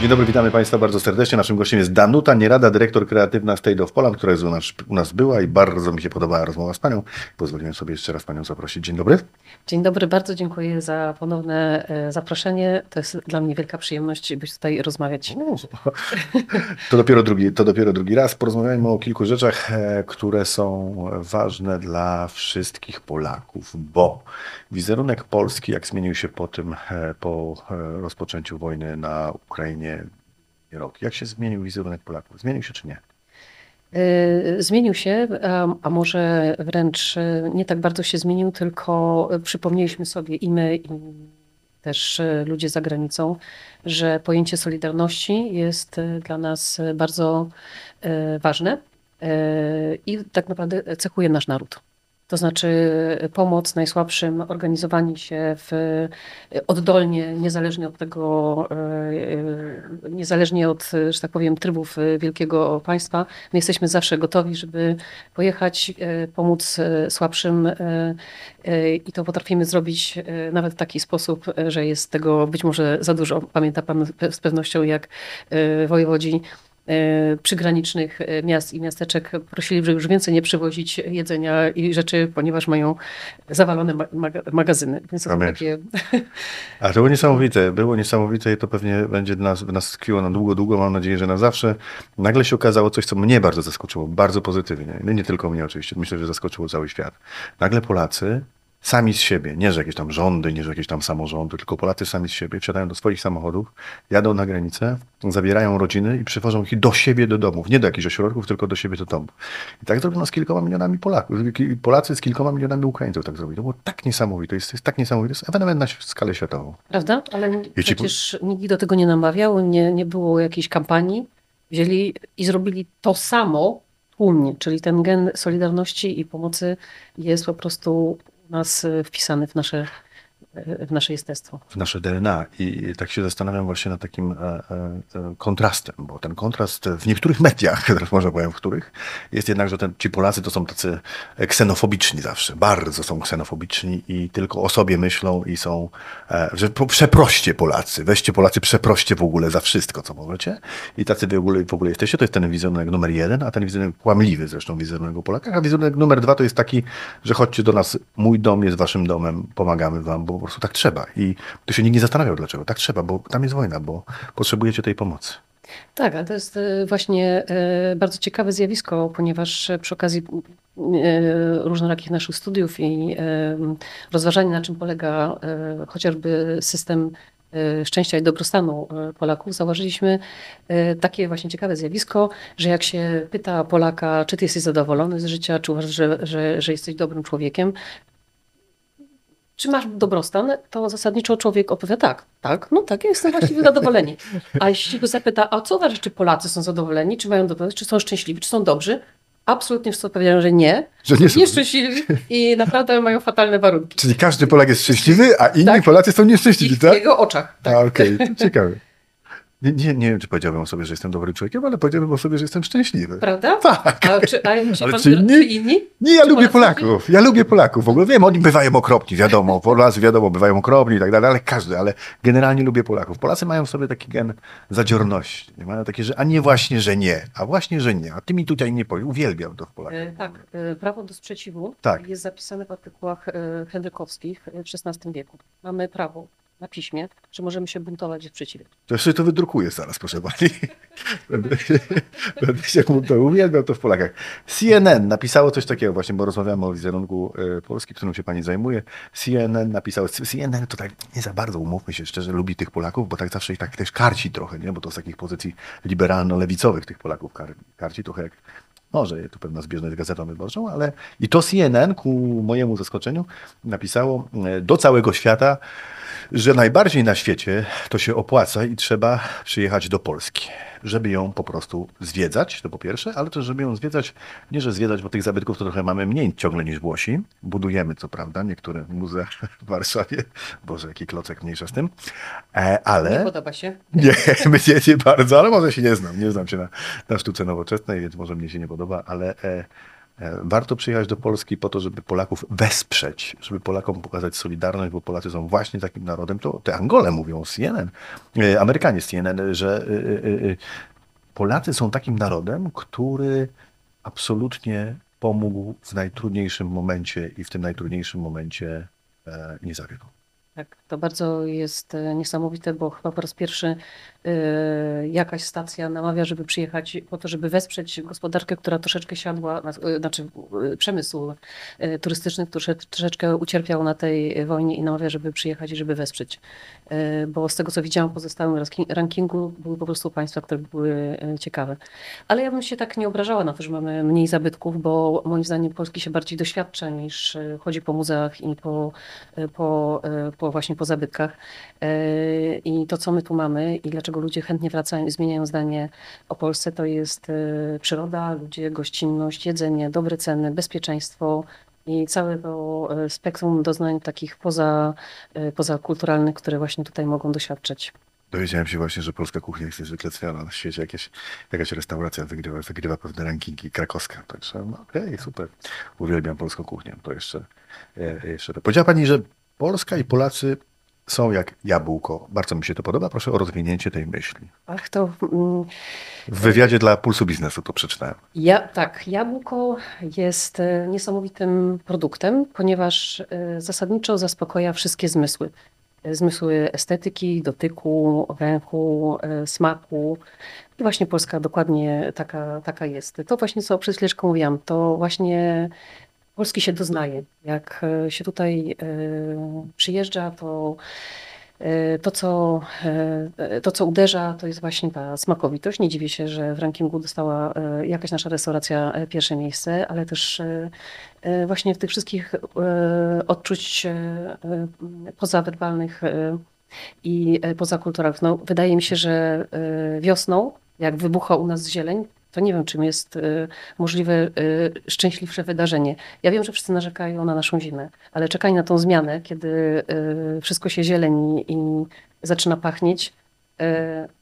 Dzień dobry, witamy Państwa bardzo serdecznie. Naszym gościem jest Danuta Nierada, dyrektor kreatywna State of Poland, która jest u nas, u nas była i bardzo mi się podobała rozmowa z Panią. Pozwoliłem sobie jeszcze raz Panią zaprosić. Dzień dobry. Dzień dobry, bardzo dziękuję za ponowne e, zaproszenie. To jest dla mnie wielka przyjemność być tutaj rozmawiać. To dopiero drugi, to dopiero drugi raz. Porozmawiajmy o kilku rzeczach, e, które są ważne dla wszystkich Polaków, bo wizerunek Polski, jak zmienił się po tym, e, po e, rozpoczęciu wojny na Ukrainie rok, jak się zmienił wizerunek Polaków? Zmienił się czy nie? E, Zmienił się, a, może wręcz nie tak bardzo się zmienił, tylko przypomnieliśmy sobie i my, i też ludzie za granicą, że pojęcie solidarności jest dla nas bardzo ważne i tak naprawdę cechuje nasz naród. To znaczy e, pomoc najsłabszym, organizowanie się w, e, oddolnie, niezależnie od tego, e, niezależnie od, że tak powiem, trybów wielkiego państwa. My jesteśmy zawsze gotowi, żeby pojechać, pomóc słabszym i to potrafimy zrobić nawet w taki sposób, że jest tego być może za dużo. Pamięta Pan z pewnością, jak wojewodzi przygranicznych e, miast i miasteczek prosili, żeby już więcej nie przywozić jedzenia i rzeczy, ponieważ mają zawalone ma- maga- magazyny. Więc to takie A to było niesamowite, było niesamowite i to pewnie będzie nas, nas tkwiło na długo, długo, mam nadzieję, że na zawsze. Nagle się okazało coś, co mnie bardzo zaskoczyło, bardzo pozytywnie. Nie tylko mnie oczywiście, myślę, że zaskoczyło cały świat. Nagle Polacy sami z siebie, nie że jakieś tam rządy, nie że jakieś tam samorządy, tylko Polacy sami z siebie wsiadają do swoich samochodów, jadą na granicę, zabierają rodziny i przywożą ich do siebie do domów. Nie do jakichś ośrodków, tylko do siebie do domów. I tak zrobiono z kilkoma milionami Polaków. Polacy z kilkoma milionami Ukraińców tak zrobili. To było tak niesamowite, jest, jest tak niesamowite, to jest ewenement na skalę światową. Prawda? Ale ci przecież nikt do tego nie namawiał, nie, nie było jakiejś kampanii. Wzięli i zrobili to samo tłumnie, czyli ten gen solidarności i pomocy jest po prostu nas e, wpisany w nasze, w nasze jestestwo. w nasze DNA. I tak się zastanawiam właśnie nad takim e, e, e, kontrastem, bo ten kontrast w niektórych mediach, teraz może powiem w których, jest jednak, że ten, ci Polacy to są tacy ksenofobiczni zawsze, bardzo są ksenofobiczni i tylko o sobie myślą i są, że przeproście Polacy, weźcie Polacy, przeproście w ogóle za wszystko, co możecie. I tacy w ogóle, w ogóle jesteście, to jest ten wizerunek numer jeden, a ten wizerunek kłamliwy zresztą wizerunek o Polakach, a wizerunek numer dwa to jest taki, że chodźcie do nas, mój dom jest waszym domem, pomagamy wam, bo po prostu tak trzeba i tu się nikt nie zastanawiał dlaczego, tak trzeba, bo tam jest wojna, bo potrzebujecie tej pomocy. Tak, ale to jest e, właśnie e, bardzo ciekawe zjawisko, ponieważ przy okazji e, różnorakich naszych studiów i rozważania, na czym polega chociażby system szczęścia i dobrostanu Polaków, zauważyliśmy takie właśnie ciekawe zjawisko, że jak się pyta Polaka, czy ty jesteś zadowolony z życia, czy uważasz, że, że, że jesteś dobrym człowiekiem, czy masz dobrostan, to zasadniczo człowiek opowiada tak, tak, no tak, ja jestem właściwie zadowoleni. A jeśli go zapyta, a co uważasz, czy Polacy są zadowoleni, czy mają dobrostan, czy są szczęśliwi, czy są dobrzy? Absolutnie wszyscy odpowiadają, że nie, Że nie są. nieszczęśliwi i naprawdę mają fatalne warunki. Czyli każdy Polak jest szczęśliwy, a inni Tak. Polacy są nieszczęśliwi, w tak? jego oczach. Tak. A, okej, to ciekawe. Nie, nie, nie wiem, czy powiedziałbym o sobie, że jestem dobrym człowiekiem, ale powiedziałbym o sobie, że jestem szczęśliwy. Prawda? Tak. A czy, a czy, Ale pan, czy inni? czy inni? Nie, ja Czy lubię Polaków. Ja lubię Polaków. W ogóle wiem, oni bywają okropni, wiadomo. Polacy, wiadomo, bywają okropni i tak dalej, ale każdy, ale generalnie lubię Polaków. Polacy mają w sobie taki gen zadziorności. Nie? Mają takie, że a nie właśnie, że nie, a właśnie, że nie. A ty mi tutaj nie powiesz. Uwielbiam to w Polakach. E, Tak, e, prawo do sprzeciwu Tak. jest zapisane w artykułach e, Henrykowskich w XVI wieku. Mamy prawo na piśmie, że możemy się buntować w sprzeciwie. To jeszcze to wydrukuję zaraz, proszę pani. Będę się, będę się to uwielbiam to w Polakach. CNN napisało coś takiego właśnie, bo rozmawiamy o wizerunku e, Polski, którym się pani zajmuje. CNN napisało, CNN to tak nie za bardzo, umówmy się szczerze, lubi tych Polaków, bo tak zawsze ich tak też karci trochę, nie? Bo to z takich pozycji liberalno-lewicowych tych Polaków kar, karci trochę jak może tu pewna zbieżność z gazetą wyborczą, ale i to CNN ku mojemu zaskoczeniu napisało e, do całego świata, że najbardziej na świecie to się opłaca i trzeba przyjechać do Polski, żeby ją po prostu zwiedzać, to po pierwsze, ale też żeby ją zwiedzać, nie że zwiedzać, bo tych zabytków to trochę mamy mniej ciągle niż Włosi. Budujemy, co prawda, niektóre muzea w Warszawie. Boże, jaki klocek mniejsza z tym. E, Nie ale... podoba się? Nie, mnie nie bardzo, ale może się nie znam. Nie znam się na, na sztuce nowoczesnej, więc może mnie się nie podoba, ale, E, Warto przyjechać do Polski po to, żeby Polaków wesprzeć, żeby Polakom pokazać solidarność, bo Polacy są właśnie takim narodem. To te Angole mówią CNN, e, Amerykanie CNN, że e, e, e, Polacy są takim narodem, który absolutnie pomógł w najtrudniejszym momencie i w tym najtrudniejszym momencie e, nie zawiódł. Tak, to bardzo jest e, niesamowite, bo chyba po raz pierwszy e, jakaś stacja namawia, żeby przyjechać po to, żeby wesprzeć gospodarkę, która troszeczkę siadła, e, znaczy przemysł turystyczny, który trosze- troszeczkę ucierpiał na tej wojnie i namawia, żeby przyjechać i żeby wesprzeć. Bo z tego, co widziałam w pozostałym ranki- rankingu, były po prostu państwa, które były ciekawe. Ale ja bym się tak nie obrażała na to, że mamy mniej zabytków, bo moim zdaniem Polski się bardziej doświadcza niż chodzi po muzeach i po, e, po, właśnie po zabytkach. E, I to, co my tu mamy i dlaczego ludzie chętnie wracają i zmieniają zdanie o Polsce, to jest e, przyroda, ludzie, gościnność, jedzenie, dobre ceny, bezpieczeństwo i całe to e, spektrum doznań takich poza, pozakulturalnych, które właśnie tutaj mogą doświadczać. Dowiedziałem się właśnie, że polska kuchnia jest niezwykle ceniona na świecie. Jakieś, jakaś restauracja wygrywa, wygrywa pewne rankingi krakowska. Także no, okej, super. Uwielbiam polską kuchnię. To jeszcze, jeszcze to. Powiedziała Pani, że Polska i Polacy są jak jabłko. Bardzo mi się to podoba. Proszę o rozwinięcie tej myśli. Ach, to mm, W wywiadzie dla Pulsu Biznesu to przeczytałem. Ja, tak, jabłko jest e, niesamowitym produktem, ponieważ e, zasadniczo zaspokaja wszystkie zmysły. E, Zmysły estetyki, dotyku, węchu, smaku. I właśnie Polska dokładnie taka, taka jest. To właśnie, co przed chwileczką mówiłam, to właśnie Polski się doznaje. Jak e, się tutaj e, przyjeżdża, to E, To co, to, co uderza, to jest właśnie ta smakowitość. Nie dziwię się, że w rankingu dostała jakaś nasza restauracja pierwsze miejsce, ale też właśnie w tych wszystkich odczuć pozawerbalnych i pozakulturowych. No, wydaje mi się, że wiosną, jak wybucha u nas zieleń, to nie wiem, czym jest e, możliwe e, szczęśliwsze wydarzenie. Ja wiem, że wszyscy narzekają na naszą zimę, ale czekaj na tą zmianę, kiedy e, wszystko się zieleni i zaczyna pachnieć.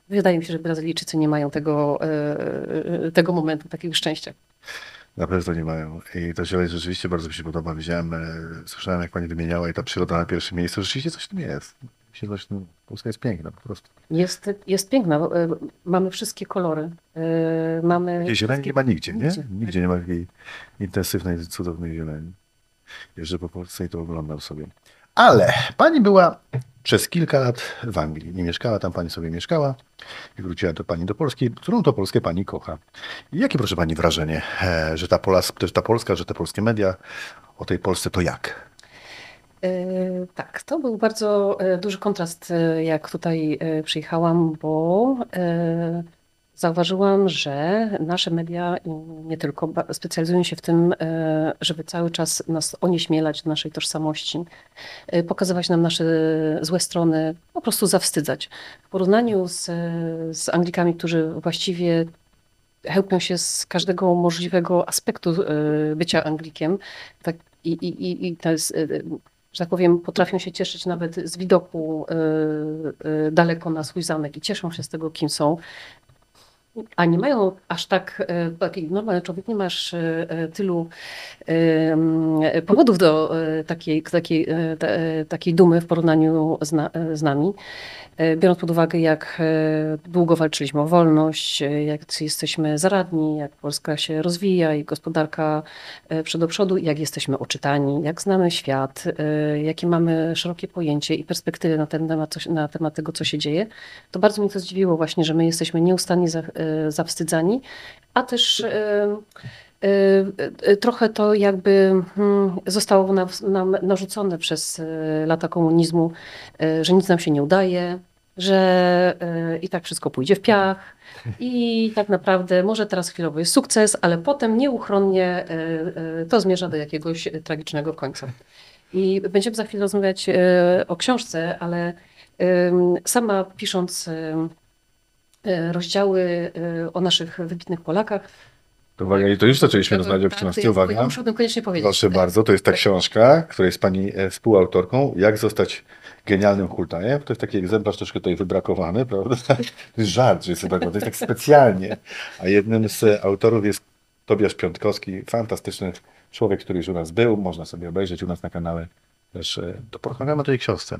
Wydaje mi się, że Brazylijczycy nie mają tego, tego momentu, takiego szczęścia. Na pewno nie mają. I to zieleń rzeczywiście bardzo mi się podoba. Widziałem, słyszałem jak Pani wymieniała i ta przyroda na pierwszym miejscu. Rzeczywiście coś w tym jest. No, Polska jest piękna po prostu. Jest, jest piękna. e, Mamy wszystkie kolory. e, Mamy Takiej zieleni nie wszystkie- ma nigdzie, nie? Nigdzie. Nigdzie nie ma takiej intensywnej, cudownej zieleni. Jeżdżę po Polsce i to oglądam sobie. Ale pani była przez kilka lat w Anglii. Nie mieszkała tam, pani sobie mieszkała i wróciła do pani do Polski, którą to Polskę pani kocha. I jakie, proszę pani, wrażenie, e, że ta, Polas, że ta Polska, że te polskie media o tej Polsce to jak? E, Tak, to był bardzo e, duży kontrast, e, jak tutaj przyjechałam, bo zauważyłam, że nasze media nie tylko specjalizują się w tym, żeby cały czas nas onieśmielać do naszej tożsamości, pokazywać nam nasze złe strony, po prostu zawstydzać. W porównaniu z, z Anglikami, którzy właściwie chełpią się z każdego możliwego aspektu bycia Anglikiem, tak, i, i, i, i to jest, że tak powiem, potrafią się cieszyć nawet z widoku e, e, daleko na swój zamek i cieszą się z tego, kim są. A nie mają aż tak, e, taki normalny człowiek nie ma aż e, e, tylu powodów do takiej, takiej, ta- takiej dumy w porównaniu z, na, z nami. Biorąc pod uwagę, jak długo walczyliśmy o wolność, jak jesteśmy zaradni, jak Polska się rozwija i gospodarka przed do przodu, jak jesteśmy oczytani, jak znamy świat, jakie mamy szerokie pojęcie i perspektywy na, ten temat, na temat tego, co się dzieje, to bardzo mnie to zdziwiło właśnie, że my jesteśmy nieustannie za, zawstydzani, a też e, e, trochę to jakby hmm, zostało nam, nam narzucone przez lata komunizmu, że nic nam się nie udaje, że i tak wszystko pójdzie w piach i tak naprawdę może teraz chwilowo jest sukces, ale potem nieuchronnie to zmierza do jakiegoś tragicznego końca. I będziemy za chwilę rozmawiać o książce, ale sama pisząc rozdziały e, o naszych wybitnych Polakach. To uwaga, i to już zaczęliśmy Tak, rozmawiać o tak, Uwaga. Muszę o tym koniecznie powiedzieć. Proszę bardzo, to jest ta książka, której jest pani e, współautorką. Jak zostać genialnym hultajem. To jest taki egzemplarz troszkę tutaj wybrakowany, prawda? To jest żart, że jest wybrakowany. To jest tak specjalnie. A jednym z autorów jest Tobiasz Piątkowski, fantastyczny człowiek, który już u nas był, można sobie obejrzeć u nas na kanale. Też e, to porozmawiamy o tej książce.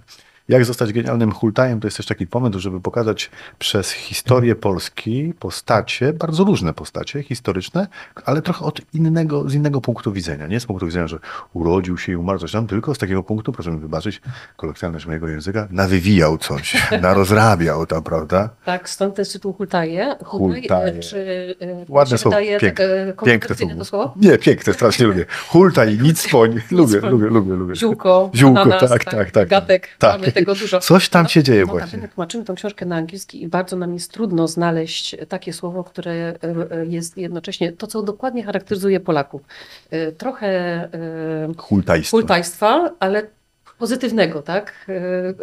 Jak zostać genialnym hultajem, to jest też taki pomysł, żeby pokazać przez historię Polski postacie, bardzo różne postacie historyczne, ale trochę od innego, z innego punktu widzenia. Nie z punktu widzenia, że urodził się i umarł coś tam, tylko z takiego punktu, proszę mi wybaczyć, kolokwialność mojego języka, nawywijał coś, narozrabiał tam, prawda? Tak, stąd ten tytuł hultaje. Hultaj, Hultaje. e, Czy e, Ładne słowo, piękne, tak, e, piękne kontrowersyjne słowo. to słowo? Nie, piękne, strasznie lubię. Hultaj, nic spoń, lubię, lubię, lubię, lubię. Ziółko, Ziółko, ananas, tak, tak, tak. gatek, Tak. Tego dużo. Coś tam się dzieje no, właśnie. Notabene tłumaczymy tą książkę na angielski i bardzo nam jest trudno znaleźć takie słowo, które e, e, jest jednocześnie to, co dokładnie charakteryzuje Polaków. E, Trochę e, Hultajstwo. hultajstwa, ale pozytywnego, tak? E,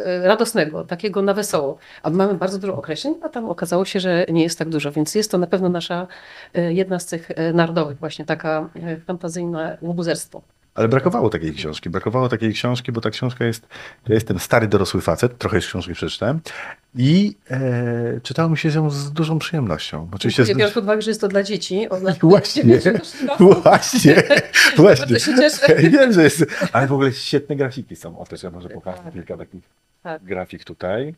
e, Radosnego, takiego na wesoło. A mamy bardzo dużo określeń, a tam okazało się, że nie jest tak dużo, więc jest to na pewno nasza e, jedna z tych e, narodowych, właśnie taka e, fantazyjna łobuzerstwo. Ale brakowało takiej książki. Brakowało takiej książki, bo ta książka jest. Ja jestem stary dorosły facet, trochę z książki przeczytałem. I e, czytało mi się ją z dużą przyjemnością. Oczywiście. Biorąc Z... pod uwagę, że jest to dla dzieci. Od lat Właśnie, 90. właśnie, właśnie. Bardzo się cieszę. Wiem, że jest. Ale w ogóle świetne grafiki są. O, też ja może pokażę Tak. kilka takich Tak. grafik tutaj.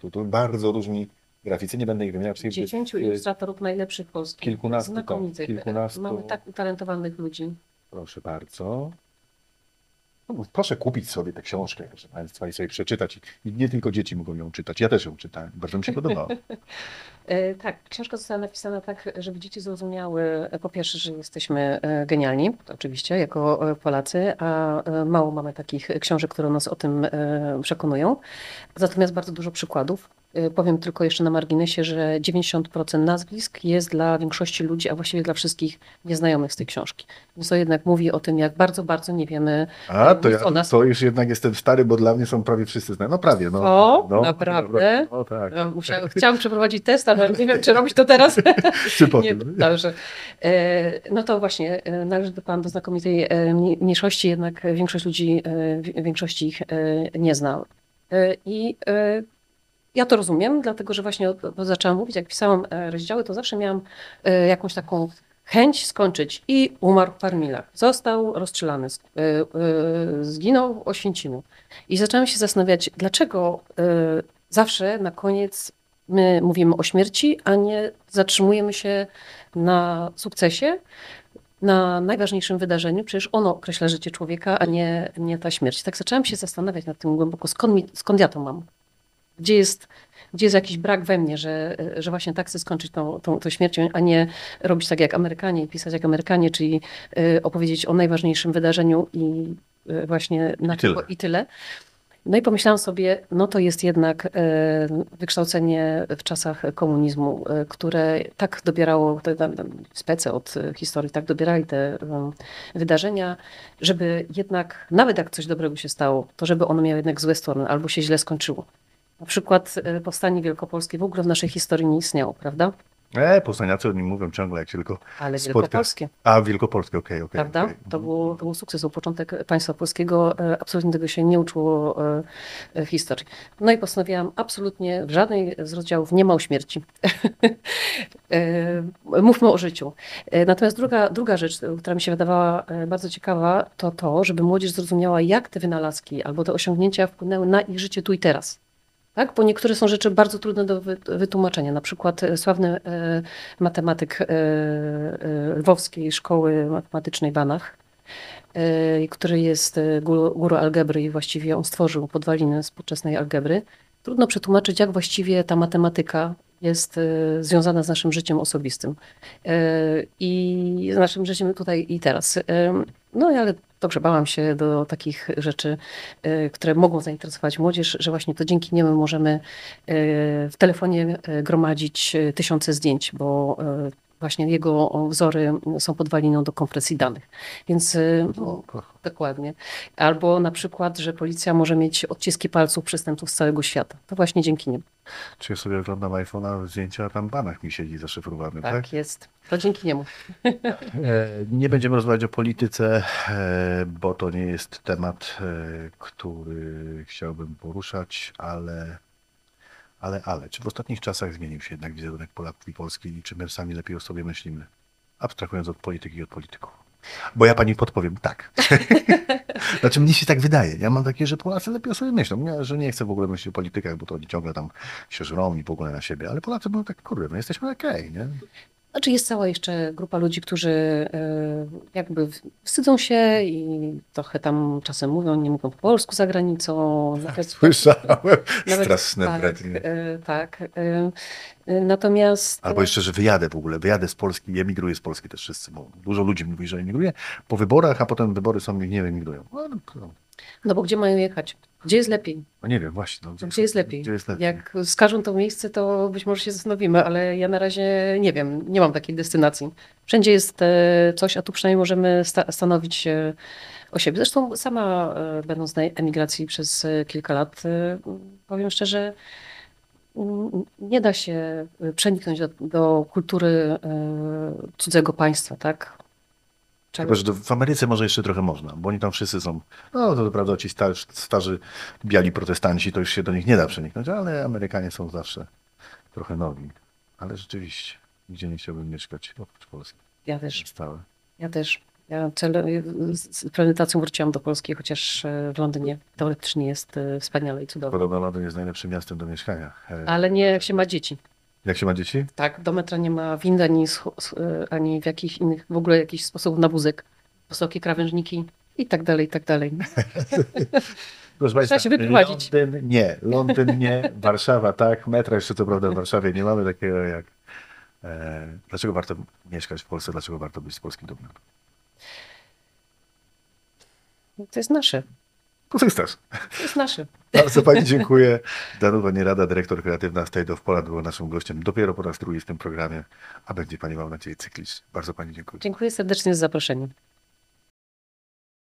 Tu, tu. Bardzo różni graficy. Nie będę ich wymieniał. Dziesięciu ilustratorów najlepszych polskich. Kilkunastu, Znakomitych. tak, kilkunastu. Mamy tak utalentowanych ludzi. Proszę bardzo. No, Proszę kupić sobie tę książkę, proszę Państwa, i sobie przeczytać. I nie tylko dzieci mogą ją czytać. Ja też ją czytałem. Bardzo mi się podobało. E, Tak, książka została napisana tak, żeby dzieci zrozumiały e, po pierwsze, że jesteśmy e, genialni, oczywiście, jako Polacy, a mało mamy takich książek, które nas o tym przekonują. Natomiast bardzo dużo przykładów. E, Powiem tylko jeszcze na marginesie, że 90% nazwisk jest dla większości ludzi, a właściwie dla wszystkich nieznajomych z tej książki. Więc to jednak mówi o tym, jak bardzo, bardzo nie wiemy A, to, nic ja, o nas. to już jednak jestem stary, bo dla mnie są prawie wszyscy znani. No prawie, no. O, no, naprawdę? No tak. No, Musiałam, chciałam przeprowadzić test, ale nie wiem, czy robić to teraz. Czy po Nie, dobrze. E, No to właśnie, e, należy do Pan do znakomitej e, mni- mniejszości, jednak większość ludzi, wi- większość ich nie zna. I ja to rozumiem, dlatego że właśnie zaczęłam mówić, jak pisałam e, rozdziały, to zawsze miałam e, jakąś taką chęć skończyć i umarł w. Został rozstrzelany, e, zginął w Oświęcimiu. I zaczęłam się zastanawiać, dlaczego zawsze na koniec my mówimy o śmierci, a nie zatrzymujemy się na sukcesie, na najważniejszym wydarzeniu. Przecież ono określa życie człowieka, a nie, nie ta śmierć. Tak zaczęłam się zastanawiać nad tym głęboko, skąd, mi, skąd ja to mam? Gdzie jest, gdzie jest jakiś brak we mnie, że, że właśnie tak chcę skończyć tą, tą, tą śmiercią, a nie robić tak jak Amerykanie, pisać jak Amerykanie, czyli y, opowiedzieć o najważniejszym wydarzeniu i y, właśnie na I tyle. i tyle. No i pomyślałam sobie, no to jest jednak e, wykształcenie w czasach komunizmu, które tak dobierało, te tam, tam spece od historii, tak dobierali te wydarzenia, żeby jednak, nawet jak coś dobrego się stało, to żeby ono miało jednak złe strony albo się źle skończyło. Na przykład e, powstanie wielkopolskie w ogóle w naszej historii nie istniało, prawda? E, poznaniacy o nim mówią ciągle, jak się tylko Ale spotka. wielkopolskie. A, Wielkopolskie, okej, okej. Prawda? okej. To, było, to był sukces, był początek państwa polskiego. e, Absolutnie tego się nie uczyło e, e, w historii. No i postanowiłam absolutnie w żadnej z rozdziałów nie ma o śmierci. Mówmy o życiu. Natomiast druga, druga rzecz, która mi się wydawała bardzo ciekawa, to to, żeby młodzież zrozumiała, jak te wynalazki albo te osiągnięcia wpłynęły na ich życie tu i teraz. Tak? Bo niektóre są rzeczy bardzo trudne do wy- wytłumaczenia. Na przykład e, sławny e, matematyk e, Lwowskiej Szkoły Matematycznej Banach, który jest guru, algebry i właściwie on stworzył podwaliny współczesnej algebry. Trudno przetłumaczyć, jak właściwie ta matematyka jest związana z naszym życiem osobistym i z naszym życiem tutaj i teraz. No ale dogrzebałam się do takich rzeczy, e, które mogą zainteresować młodzież, że właśnie to dzięki niemu możemy e, w telefonie e, gromadzić tysiące zdjęć, bo właśnie jego wzory są podwaliną do kompresji danych. Więc e, no, dokładnie. Albo na przykład, że policja może mieć odciski palców przestępców z całego świata. To właśnie dzięki nim. Czy ja sobie oglądam iPhone'a, zdjęcia, tam banach mi siedzi zaszyfrowany, tak? Tak jest. To dzięki niemu. E, Nie będziemy rozmawiać o polityce, e, bo to nie jest temat, e, który chciałbym poruszać, ale, ale, ale, czy w ostatnich czasach zmienił się jednak wizerunek Polaków i Polski i czy my sami lepiej o sobie myślimy? abstrahując od polityki i od polityków. Bo ja pani podpowiem tak. znaczy mnie się tak wydaje. Ja mam takie, że Polacy lepiej o sobie myślą. Nie, że nie chcę w ogóle myśleć o politykach, bo to oni ciągle tam się żrą i w ogóle na siebie. Ale Polacy mówią tak, kurde, no jesteśmy okej, nie? Znaczy jest cała jeszcze grupa ludzi, którzy e, jakby wstydzą się i trochę tam czasem mówią, nie mówią po polsku za granicą. Nawet- Słyszałem. nawet- Straszne tak, brednie. e, tak. e, Natomiast Albo jeszcze, że wyjadę w ogóle, wyjadę z Polski emigruję z Polski też wszyscy, bo dużo ludzi mówi, że emigruje po wyborach, a potem wybory są i nie emigrują. No, no, no, bo gdzie mają jechać? Gdzie jest lepiej? no nie wiem, właśnie. No, Gdzie jest lepiej? Gdzie jest lepiej? Jak wskażą to miejsce, to być może się zastanowimy, ale ja na razie nie wiem, nie mam takiej destynacji. Wszędzie jest e, coś, a tu przynajmniej możemy sta stanowić e, o siebie. Zresztą sama e, będąc na emigracji przez e, kilka lat, powiem szczerze, nie da się przeniknąć do, do kultury cudzego państwa, tak? Że to w Ameryce może jeszcze trochę można, bo oni tam wszyscy są, no to prawda, ci starzy, starzy biali protestanci, to już się do nich nie da przeniknąć, ale Amerykanie są zawsze trochę nowi. Ale rzeczywiście, nigdzie nie chciałbym mieszkać, oprócz Polski. Ja też. Stałe. Ja też. Ja cel, z premedytacją wróciłam do Polski, chociaż e, w Londynie teoretycznie jest e, wspaniale i cudownie. Podobno Londyn jest najlepszym miastem do mieszkania. E, Ale nie jak się ma dzieci. Jak się ma dzieci? Tak, do metra nie ma wind ani, ani w jakich innych, w ogóle jakichś sposobów na wózek. Wysokie krawężniki i tak dalej, i tak dalej. Proszę Państwa, się wyprowadzić. Londyn nie, Londyn nie, Warszawa tak, metra jeszcze co prawda w Warszawie nie mamy takiego jak... E, dlaczego warto mieszkać w Polsce, dlaczego warto być z Polskim dumnym? To jest nasze. Co chcesz? To jest nasze. Bardzo Pani dziękuję. Danuta Nierada, dyrektor kreatywna State of Poland była naszym gościem dopiero po raz drugi w tym programie, a będzie Pani, mam nadzieję, cyklicznie. Bardzo Pani dziękuję. Dziękuję serdecznie za zaproszenie.